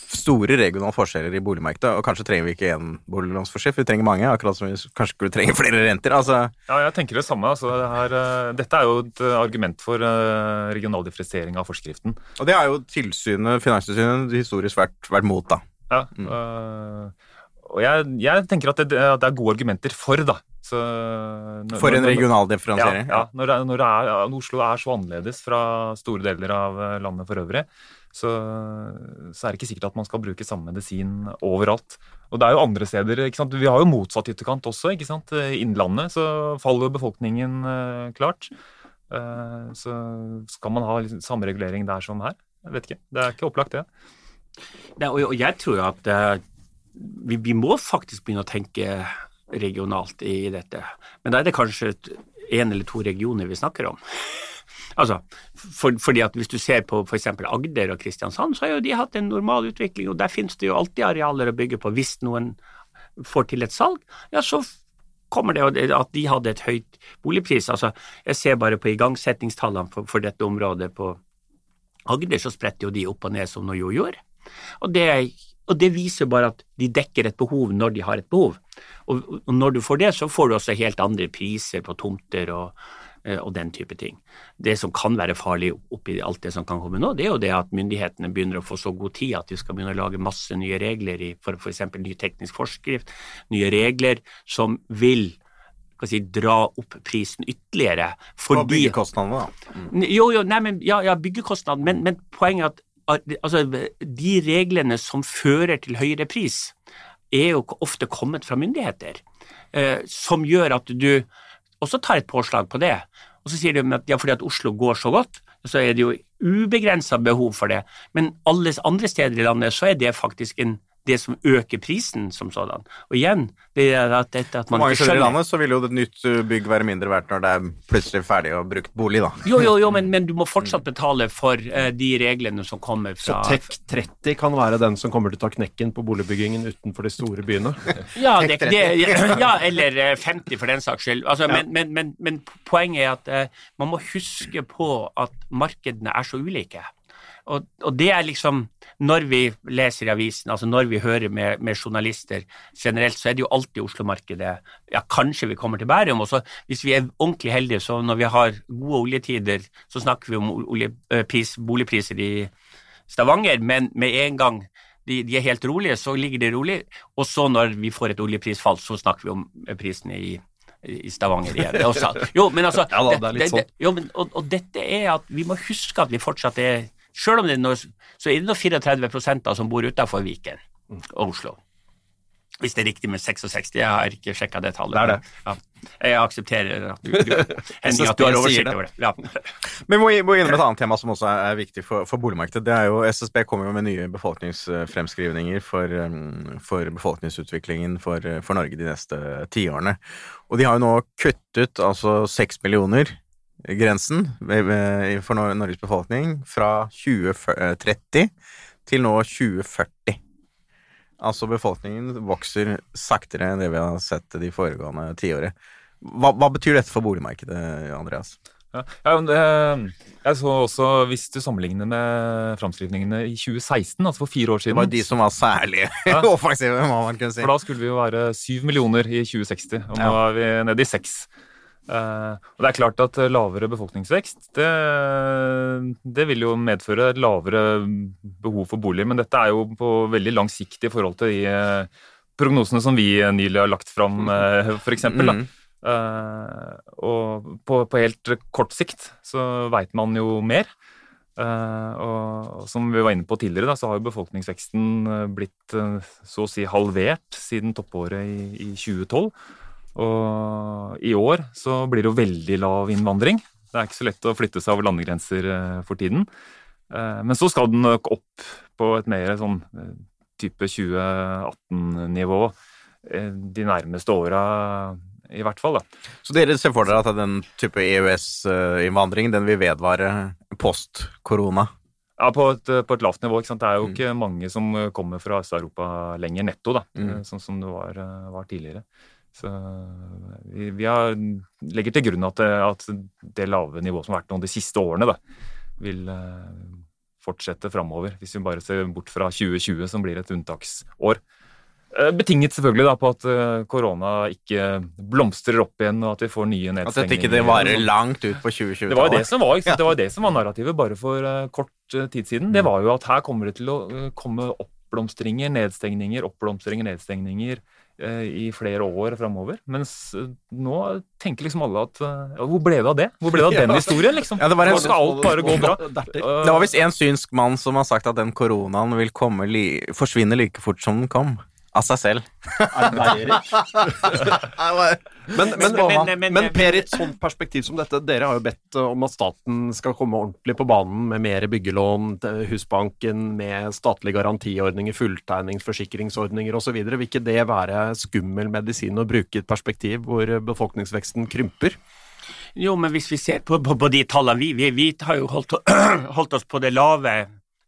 store regionale forskjeller i boligmarkedet, og kanskje trenger vi ikke én boliglånsforskrift, vi trenger mange, akkurat som vi kanskje skulle trenge flere renter. Altså. Ja, jeg tenker det samme. Altså, det her, uh, dette er jo et uh, argument for uh, regional differensiering av forskriften. Og det har jo tilsynet, Finanstilsynet historisk vært, vært mot, da. Ja, mm. og jeg, jeg, tenker at det, det, er gode argumenter for, da. Når, for en regional differensiering? Ja, ja når, når, er, når Oslo er så annerledes fra store deler av landet for øvrig så, så, er det ikke sikkert at man skal bruke samme medisin overalt. Og det er jo andre steder. ikke sant? Vi har jo motsatt ytterkant også. ikke sant? I Innlandet så faller jo befolkningen uh, klart. Så skal man ha liksom, samme regulering der som her? Jeg vet ikke. Det er ikke opplagt, det. Nei, og, og, jeg tror jo at uh, vi, vi, må faktisk begynne å tenke regionalt i dette. Men da er det kanskje én eller to regioner vi snakker om. *laughs* Altså, for, fordi at Hvis du ser på f.eks. Agder og Kristiansand, så har jo de hatt en normal utvikling, og der finnes det jo alltid arealer å bygge på. Hvis noen får til et salg, ja, så kommer det at de hadde et høyt boligpris. Altså, jeg ser bare på igangsettingstallene for, for dette området på Agder, så spretter jo de opp og ned som noe jo gjør. Og det, og det viser bare at de dekker et behov når de har et behov. Og, og når du får det, så får du også helt andre priser på tomter og, Eh, og den type ting. Det som kan være farlig oppi alt det som kan komme nå, det er jo det at myndighetene begynner å få så god tid at de skal begynne å lage masse nye regler i for f.eks. ny teknisk forskrift, nye regler som vil si, dra opp prisen ytterligere. Og Fordi byggekostnadene, da. Jo, jo, nei, men, ja, ja byggekostnadene, men, men poenget er at altså, de reglene som fører til høyere pris, er jo ofte kommet fra myndigheter, eh, som gjør at du også tar et påslag på det. Og så sier de at ja, fordi at Oslo går så godt, så er det jo ubegrensa behov for det. Men alle andre steder i landet så er det faktisk en det som øker prisen som sådan. Og igjen, det er at, dette at man mange ikke steder i landet så vil jo et nytt uh, bygg være mindre verdt når det er plutselig ferdig og brukt bolig, da. Jo, jo, jo, men, men du må fortsatt betale for uh, de reglene som kommer fra Så Tech 30 kan være den som kommer til å ta knekken på boligbyggingen utenfor de store byene. *laughs* Ja, det, det, ja, eller eh, 50 for den saks skyld. Altså, men, men, men, men poenget er at uh, man må huske på at markedene er så ulike. Og, og det er liksom Når vi leser i avisen, altså når vi hører med, med journalister generelt, så er det jo alltid Oslo-markedet Ja, kanskje vi kommer til Bærum. Og så hvis vi er ordentlig heldige, så når vi har gode oljetider, så snakker vi om oljepris, boligpriser i Stavanger, men med en gang de, de er helt rolige, så ligger de rolig. Og så når vi får et oljeprisfall, så snakker vi om prisene i, i Stavanger igjen. Også. *laughs* Jo, men altså, det, det, det sånn. jo, men, og, og dette er at vi må huske at vi fortsatt er Selv om det er noe, så er det nå 34 da som bor utenfor Viken og Oslo. Hvis det er riktig med 66, jeg har ikke sjekka det tallet. Det er det. Ja. Jeg aksepterer at du, du, *laughs* Henning, at du har oversikt over det. Ja. Men vi må, må innom et annet tema som også er, er viktig for, for boligmarkedet. Det er jo SSB kommer jo med nye befolkningsfremskrivninger for, um, for befolkningsutviklingen for, for Norge de neste tiårene. Og de har jo nå kuttet altså seks millioner grensen ved- ved- for Norges befolkning fra 2030 til nå 2040. Altså befolkningen vokser saktere enn det vi har sett de foregående tiåret. Hva, hva betyr dette for boligmarkedet, Andreas? Ja, det, jeg så også, Hvis du sammenligner med framskrivningene i 2016, altså for fire år siden Det var de som var særlig *laughs* Ja. *laughs* offensive, må man kunne si. For da skulle vi jo være syv millioner i 2060, og nå Ja. er vi nede i seks. Eh, og det er klart at lavere befolkningsvekst det, det vil jo medføre et lavere behov for boliger, men dette er jo på veldig lang sikt i forhold til de eh, prognosene som vi nylig har lagt fram, uh, f.eks. Mm. Uh, og på, på helt kort sikt så veit man jo mer. Uh, og som vi var inne på tidligere, da, så har jo befolkningsveksten eh, blitt uh, så å si halvert siden toppåret i, i 2012. Og i år så blir det jo veldig lav innvandring. Det er ikke så lett å flytte seg over landegrenser eh, for tiden. Eh, men så skal den nok opp på et mer sånn eh, type 2018-nivå eh, de nærmeste åra, i hvert fall. da. Så dere ser for dere at den type EØS-innvandring den vil vedvare post korona? Ja, på et, på et lavt nivå. ikke sant? Det er jo ikke mange som kommer fra Øst-Europa lenger netto, da, Mm. sånn som det var, var tidligere. Så vi, vi har, legger til grunn at det, at det lave nivået som har vært nå de siste årene, da, vil eh, fortsette framover. Hvis vi bare ser bort fra 2020, som blir et unntaksår. Eh, Betinget selvfølgelig da på at eh, korona ikke blomstrer opp igjen, og at vi får nye At nedstengninger. dette ikke det varer langt ut på 2020-tallet? Det var jo det som var, sant? Det var det som var narrativet bare for kort tid siden. Det var jo at her kommer det til å komme oppblomstringer, nedstengninger, oppblomstringer, nedstengninger i flere år framover. Mens eh, nå tenker liksom alle at eh, ja, Hvor ble det av det? Hvor ble det av *laughs* den historien, liksom? Ja, det var en- Nå skal alt bare gå bra. *laughs* Eh, Det var visst en synsk mann som har sagt at den koronaen vil komme li forsvinne like fort som den kom. Av seg selv. Men, *laughs* men, Men- men, men- men- Per, i et sånt perspektiv som dette, dere har jo bedt eh, om at staten skal komme ordentlig på banen med mer byggelån, til Husbanken med statlige garantiordninger, fulltegningsforsikringsordninger osv. Vil ikke det være skummel medisin å bruke i et perspektiv hvor befolkningsveksten krymper? Jo, men hvis vi ser på, på, på de tallene vi, vi, vi har jo holdt, *clears throat* holdt oss på det lave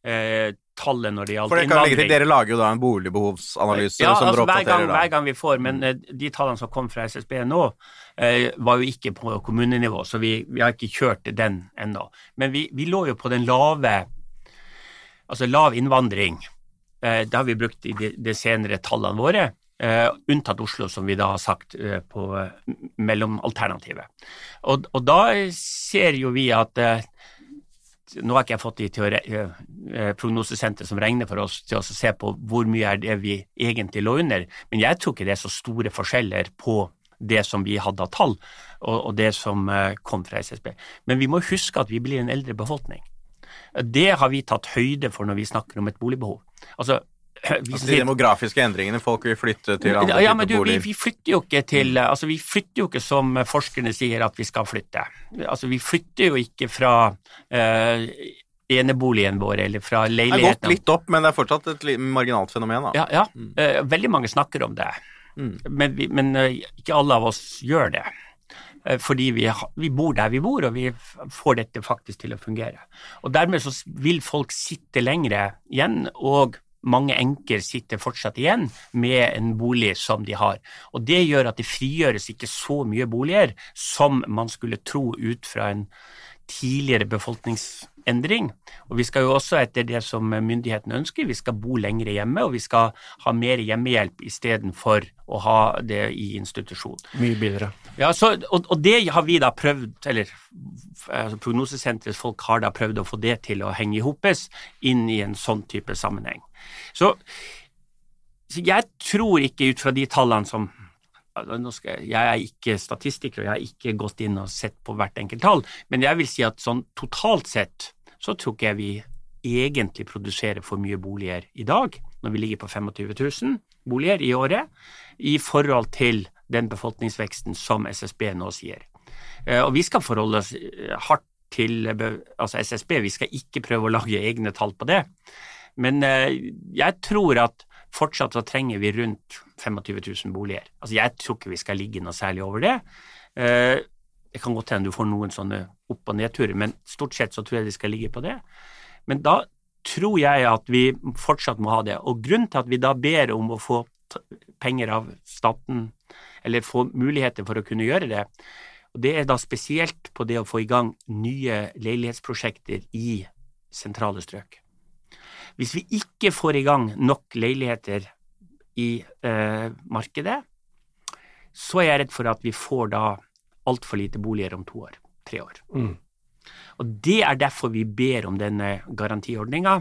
eh, tallet når det gjaldt legge innvandring. Dere lager jo da en boligbehovsanalyse Ja, som altså dere hver gang, da. hver gang vi får, men eh, de tallene som kom fra SSB nå, eh, var jo ikke på kommunenivå, så vi, vi har ikke kjørt den ennå. Men vi, vi lå jo på den lave, altså lav innvandring. Eh, det har vi brukt i de, de senere tallene våre, eh, unntatt Oslo, som vi da har sagt eh, på mellomalternativet. Og, og da ser jo vi at eh, nå har ikke jeg fått de teore, eh, prognosesenteret som regner for oss til å se på hvor mye er det vi egentlig lå under, men jeg tror ikke det er så store forskjeller på det som vi hadde av tall, og, det som eh, kom fra SSB. Men vi må huske at vi blir en eldre befolkning. Det har vi tatt høyde for når vi snakker om et boligbehov. Altså, *clears throat* Altså, de demografiske endringene, folk vil flytte til andre ja, men du, vi, vi flytter jo ikke til Altså, vi flytter jo ikke som forskerne sier at vi skal flytte. Altså, vi flytter jo ikke fra uh, eneboligen vår eller fra leiligheten. Det har gått litt opp, men det er fortsatt et marginalt fenomen. Da. Ja, ja. Eh, veldig mange snakker om det, Mm. men, vi, men uh, ikke alle av oss gjør det. Fordi vi, vi bor der vi bor, og vi får dette faktisk til å fungere. Og Dermed så vil folk sitte lengre igjen, og mange enker sitter fortsatt igjen med en bolig som de har. Og Det gjør at det frigjøres ikke så mye boliger som man skulle tro ut fra en tidligere befolkningsendring. Og vi skal jo også etter det som myndighetene ønsker, vi skal bo lengre hjemme, og vi skal ha mer hjemmehjelp istedenfor å ha det i institusjon. Mye billigere. Ja, så, og, og det har vi da prøvd, eller altså Prognosesenterets folk har da prøvd å få det til å henge i hopes inn i en sånn type sammenheng. Så, så jeg tror ikke ut fra de tallene som altså, jeg, jeg er ikke statistiker, og jeg har ikke gått inn og sett på hvert enkelt tall, men jeg vil si at sånn totalt sett så tror ikke jeg vi egentlig produserer for mye boliger i dag, når vi ligger på 25 000 boliger i året, i forhold til den befolkningsveksten som SSB nå sier. Eh, Og vi skal forholde oss eh, hardt til altså SSB, vi skal ikke prøve å lage egne tall på det. Men eh, jeg tror at fortsatt så trenger vi rundt 25 000 boliger. Altså jeg tror ikke vi skal ligge noe særlig over det. Eh, Det kan godt hende du får noen sånne opp- og nedturer, men stort sett så tror jeg de skal ligge på det. Men da tror jeg at vi fortsatt må ha det. Og grunnen til at vi da ber om å få penger av staten, eller få muligheter for å kunne gjøre det, og det er da spesielt på det å få i gang nye leilighetsprosjekter i sentrale strøk. Hvis vi ikke får i gang nok leiligheter i eh, markedet, så er jeg redd for at vi får da altfor lite boliger om to år, tre år. Mm. Og det er derfor vi ber om denne garantiordninga,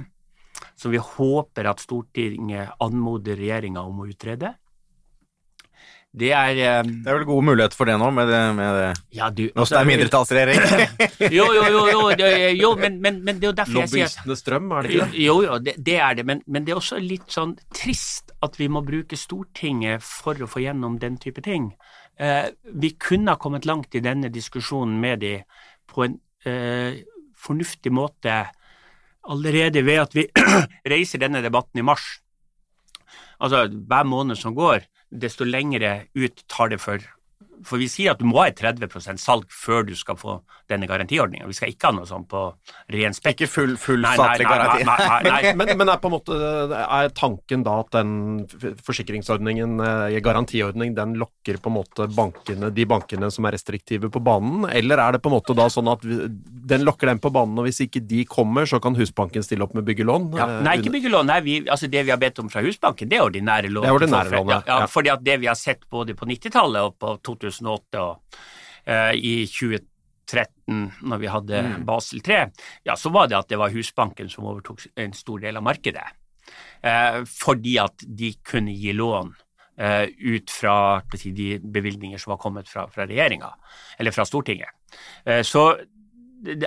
som vi håper at Stortinget anmoder regjeringa om å utrede. Det er um, Det er vel gode muligheter for det nå, med det, med det. Ja, du som det er mindretallsregjering. *laughs* Jo, jo, jo, jo, det, jo men, men, men det er jo derfor jeg sier Lobbyistenes strøm, er det ikke det? Jo, jo, det, det er det, men, men det er også litt sånn trist at vi må bruke Stortinget for å få gjennom den type ting. Eh, vi kunne ha kommet langt i denne diskusjonen med de på en eh, fornuftig måte allerede ved at vi *clears throat* reiser denne debatten i mars. Altså, hver måned som går, desto lengre ut tar det for For vi sier at du må ha et 30% salg før du skal få denne garantiordninga. Vi skal ikke ha noe sånn på ren spekk. Ikke full, full Nei, statlig nei, garanti. nei, nei. Men, men er på en måte er tanken da at den forsikringsordningen, eh, garantiordning, den lokker på en måte bankene, de bankene som er restriktive på banen, eller er det på en måte da sånn at den lokker dem på banen, og hvis ikke de kommer, så kan Husbanken stille opp med byggelån? Ja, eh, nei, ikke byggelån. Nei, vi, altså det vi har bedt om fra Husbanken, det er ordinære lån. Det er ordinære lån, ja. ja. Fordi at det vi har sett både på 90-tallet og på 2008 og eh, i 2013, når vi hadde Mm. Basel 3, ja, så var det at det var Husbanken som overtok en stor del av markedet. Eh, fordi at de kunne gi lån eh, ut fra si, de bevilgninger som var kommet fra, fra regjeringa, eller fra Stortinget. Eh, så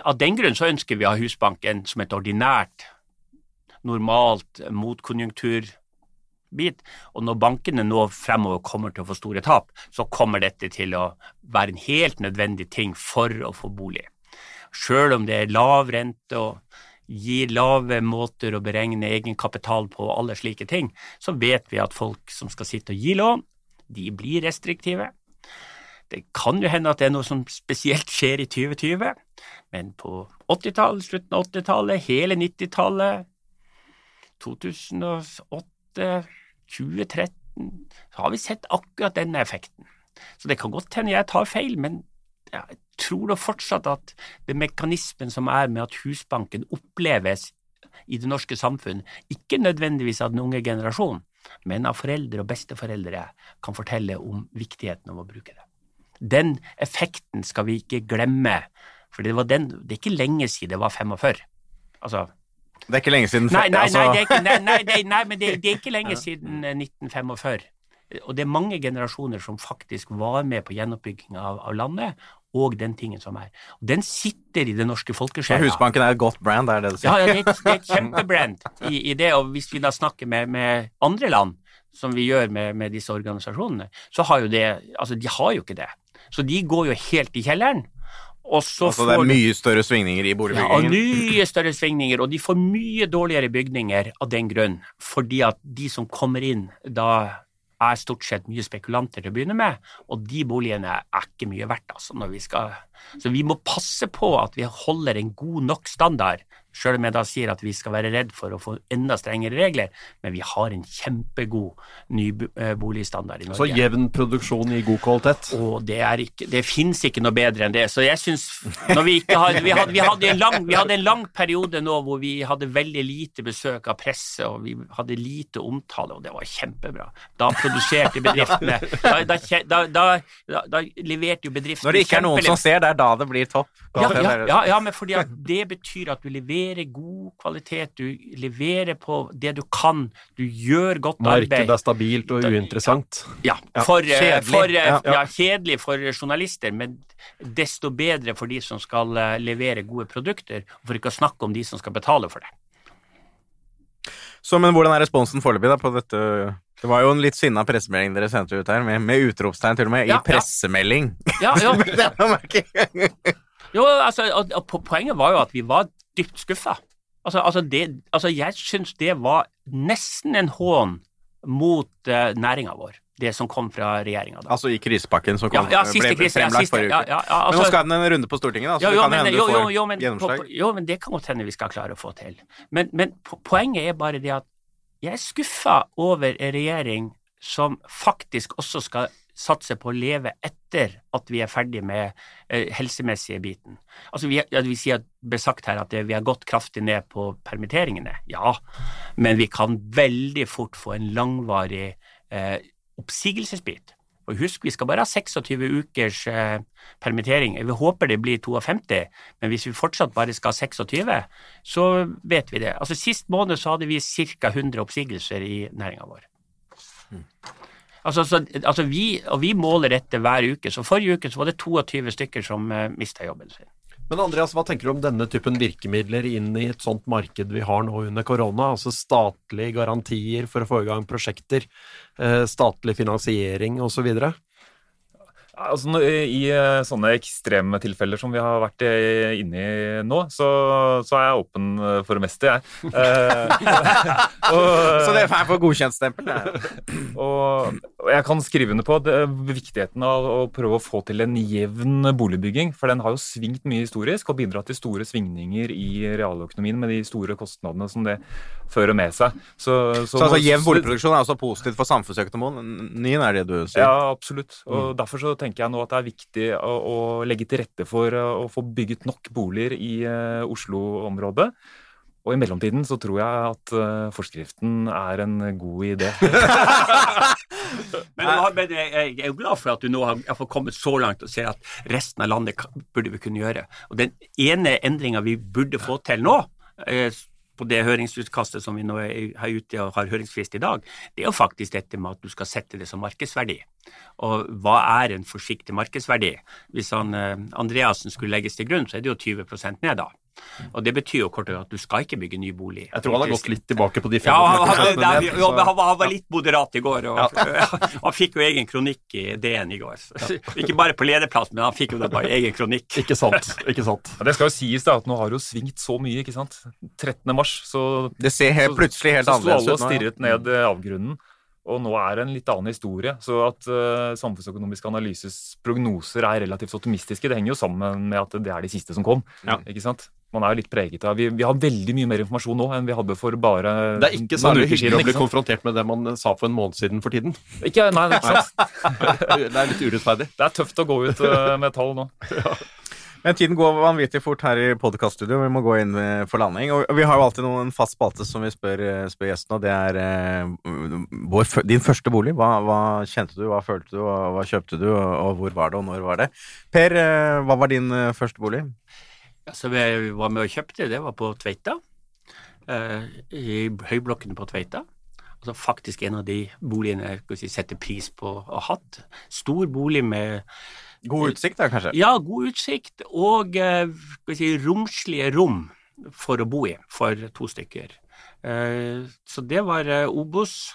av den grunn så ønsker vi å ha Husbanken som et ordinært normalt motkonjunkturbit. Og når bankene nå fremover kommer til å få store tap, så kommer dette til å være en helt nødvendig ting for å få bolig. Sjøl om det er lav rente og gir lave måter å beregne egenkapital på og alle slike ting, så vet vi at folk som skal sitte og gi lån, de blir restriktive. Det kan jo hende at det er noe som spesielt skjer i 2020, men på 80-tallet, slutten av 80-tallet, hele 90-tallet, 2008, 2013, så har vi sett akkurat denne effekten. Så det kan godt hende jeg tar feil, men jeg tror da fortsatt at det mekanismen som er med at Husbanken oppleves i det norske samfunn, ikke nødvendigvis av den unge generasjonen, men av foreldre og besteforeldre, kan fortelle om viktigheten av å bruke det. Den effekten skal vi ikke glemme, for det, den, det er ikke lenge siden det var 45. Altså, Det er ikke lenge siden nei, nei, altså, nei, det er ikke, nei, nei, nei, nei, men det, det er ikke lenge siden eh, 1945. og det er mange generasjoner som faktisk var med på gjenoppbygging av, av landet, og den tingen som er. Og den sitter i det norske folkesjela. Husbanken er et godt brand, er det du sier? ja, det er et, det er et *laughs* kjempebrand i, i det, og hvis vi da snakker med, med andre land, som vi gjør med, med disse organisasjonene, så har jo det Altså, de har jo ikke det. Så de går jo helt i kjelleren. Altså, det er mye større svingninger i ja, og mye større svingninger, og de får mye dårligere bygninger av den grunn, fordi at de som kommer inn da er stort sett mye spekulanter til å begynne med, og de boligene er ikke mye verdt, altså, når vi skal Så vi må passe på at vi holder en god nok standard, sjøl om jeg da sier at vi skal være redd for å få enda strengere regler, men vi har en kjempegod nyboligstandard i Norge. Så jevn produksjon i god kvalitet. Og det, er ikke, det finnes ikke noe bedre enn det. Så jeg syns vi, ikke vi, hadde, vi, hadde en lang, vi hadde en lang periode nå hvor vi hadde veldig lite besøk av presse, og vi hadde lite omtale, og det var kjempebra. Da produserte bedriftene Da, da, da, da, da, da leverte jo bedriftene Når det ikke er noen som ser, det er da det blir topp. Ja, ja, ja, ja, men fordi at det betyr at du leverer god kvalitet, du leverer på det du kan, du gjør godt arbeid. Markedet er stabilt og uinteressant. Ja, Ja, for, eh, kjedelig. for, eh, Ja, kjedelig for journalister, men desto bedre for de som skal eh, levere gode produkter, for ikke å snakke om de som skal betale for det. Så, men hvordan er responsen foreløpig på dette? Det var jo en litt sinna pressemelding dere sendte ut her, med, med utropstegn til og med, Ja, i pressemelding. Ja, ja. *laughs* Jo, altså, og, og poenget var jo at vi var dypt skuffa. Altså, altså, det, altså, jeg syns det var nesten en hån mot uh, næringa vår, det som kom fra regjeringa altså i krisepakken som kom, ja, ble krise, fremlagt siste, forrige uke. men nå altså- skal den en runde på Stortinget, da, så Ja, det kan men, hende du jo, jo, får jo, men, gjennomslag. på, jo, men det kan godt hende vi skal klare å få til. Men, men poenget er bare det at jeg er skuffa over en regjering som faktisk også skal satse på å leve etter at vi er ferdig med eh, helsemessige biten. Altså vi, ja, vi sier ble sagt her at det, vi har gått kraftig ned på permitteringene. Ja, men vi kan veldig fort få en langvarig eh, oppsigelsesbit. Og husk, vi skal bare ha 26 ukers eh, permittering. Vi håper det blir 52, men hvis vi fortsatt bare skal ha 26, så vet vi det. Altså Sist måned så hadde vi ca. 100 oppsigelser i næringa vår. Altså, så, altså vi, og vi måler dette hver uke. Så forrige uke så var det 22 stykker som eh, mista jobben sin. Men Andreas, hva tenker du om denne typen virkemidler inn i et sånt marked vi har nå under korona? Altså statlige garantier for å få i gang prosjekter, eh, statlig finansiering osv.? Altså, I eh, sånne ekstreme tilfeller som vi har vært eh, inne i nå, så, så er jeg åpen eh, for det meste, jeg. *laughs* Så det er fan for godkjentstempel? *clears throat* og, og jeg kan skrive under på det, viktigheten av å prøve å få til en jevn boligbygging. For den har jo svingt mye historisk og bidratt til store svingninger i realøkonomien med de store kostnadene som det fører med seg. Så, Så altså jevn boligproduksjon er også positivt for samfunnsøkonomien, er det du sier? Ja, absolutt. Og Derfor så tenker jeg nå at det er viktig å, å legge til rette for uh, å få bygget nok boliger i uh, Oslo-området. Og i mellomtiden så tror jeg at uh, forskriften er en god idé. *laughs* *laughs* Men, men jeg, jeg er jo glad for at du nå har kommet så langt og ser at resten av landet burde vi kunne gjøre. Og den ene endringa vi burde få til nå, eh, på det høringsutkastet som vi nå er, ute og har høringsfrist i dag, det er jo faktisk dette med at du skal sette det som markedsverdi. Og hva er en forsiktig markedsverdi? Hvis han, eh, Andreassen skulle legges til grunn, så er det jo 20 ned da. Og det betyr jo kort og godt at du skal ikke bygge ny bolig. Jeg tror han har gått litt tilbake på de Ja, han, han, 45 han, jo, han, var- han var litt moderat i går, og *laughs* han fikk jo egen kronikk i DN i går. Ikke bare på lederplass, men han fikk jo da bare egen kronikk. *laughs* Ikke sant. ikke sant. Ja, det skal jo sies da at nå har det jo svingt så mye, ikke sant. 13. mars så, Det ser helt, plutselig helt så sto annerledes alle og ut ja. stirret ned eh, avgrunnen. Og nå er det en litt annen historie. Så at uh, Samfunnsøkonomisk analyses prognoser er relativt optimistiske, det henger jo sammen med at det er de siste som kom. Ja. ikke sant? Man er jo litt preget av vi, vi har veldig mye mer informasjon nå enn vi hadde for bare Det er ikke særlig hyggelig å bli konfrontert med det man sa for en måned siden for tiden. Ikke, nei, nei, ikke sant? *laughs* Det er litt urettferdig. Det er tøft å gå ut eh, med tall nå. *laughs* Men tiden går vanvittig fort her i podkaststudio. Vi må gå inn eh, for landing. Og vi har jo alltid noen fast spalte som vi spør, eh, spør gjesten, og det er eh, vår, din første bolig. Hva, hva kjente du, hva følte du, hva, kjøpte du, og, hvor var det, og når var det? Per, hva var din første bolig? Så vi var med og kjøpte, det var på Tveita. I høyblokkene på Tveita. Altså faktisk en av de boligene jeg si, setter pris på å ha hatt. Stor bolig med God utsikt, da, kanskje? ja, god utsikt og eh, si, romslige rom for å bo i for to stykker. Eh, så det var eh, Obos.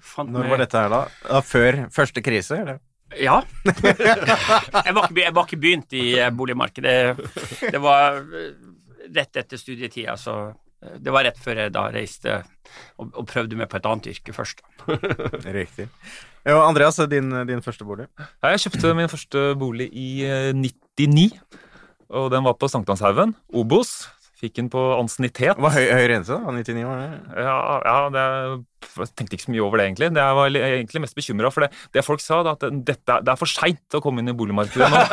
Fant Når var dette her, da? da før første krise? eller? Ja. *laughs* jeg, var ikke, jeg var ikke begynt i eh, boligmarkedet. Det var eh, rett etter studietida, så eh, det var rett før jeg da reiste og, og prøvde meg på et annet yrke først. *laughs* Riktig. Ja, Andreas, din, din første bolig? Ja, Jeg kjøpte min første bolig i eh, 99, og den var på Sankthanshaugen. Obos. Fikk den på ansiennitet. Var høy, høy rense, da? 99 år? det? Ja, ja det, jeg tenkte ikke så mye over det, egentlig. Det jeg var egentlig mest bekymra for det. Det folk sa, da, at dette, det er for seint å komme inn i boligmarkedet nå. *laughs*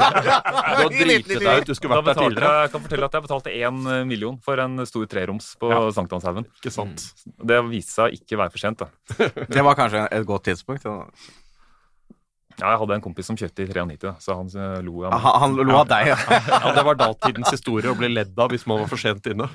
Du har dritet deg ut, du skulle vært der tidligere. jeg, kan fortelle at jeg betalte én million for en stor treroms på Ja. Sankthanshaugen. Ikke sant? Det viste seg ikke være for sent. da. Det var kanskje et godt tidspunkt. Da. Ja, jeg hadde en kompis som kjøpte i 93, så han eh, lo av meg. Han, han lo av deg, ja. *laughs* Ja, det var datidens historie å bli ledd av hvis man var for sent inne.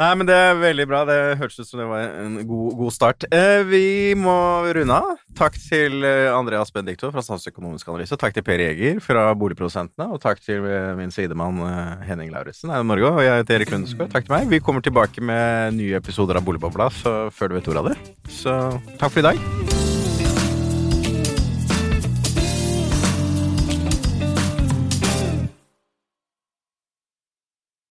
Nei, men det er veldig bra. Det hørtes ut som det var en god, god start. Eh, vi må runde av. Takk til eh, Andreas Bendikto fra Statsøkonomisk analyse. Takk til Per Jeger fra Boligprodusentene. Og takk til eh, min sidemann Henning Lauritzen her i Norge. Og jeg heter Erik Lundesgaard. Takk til meg. Vi kommer tilbake med nye episoder av Boligbobla så før du vet ordet av det. Så takk for i dag.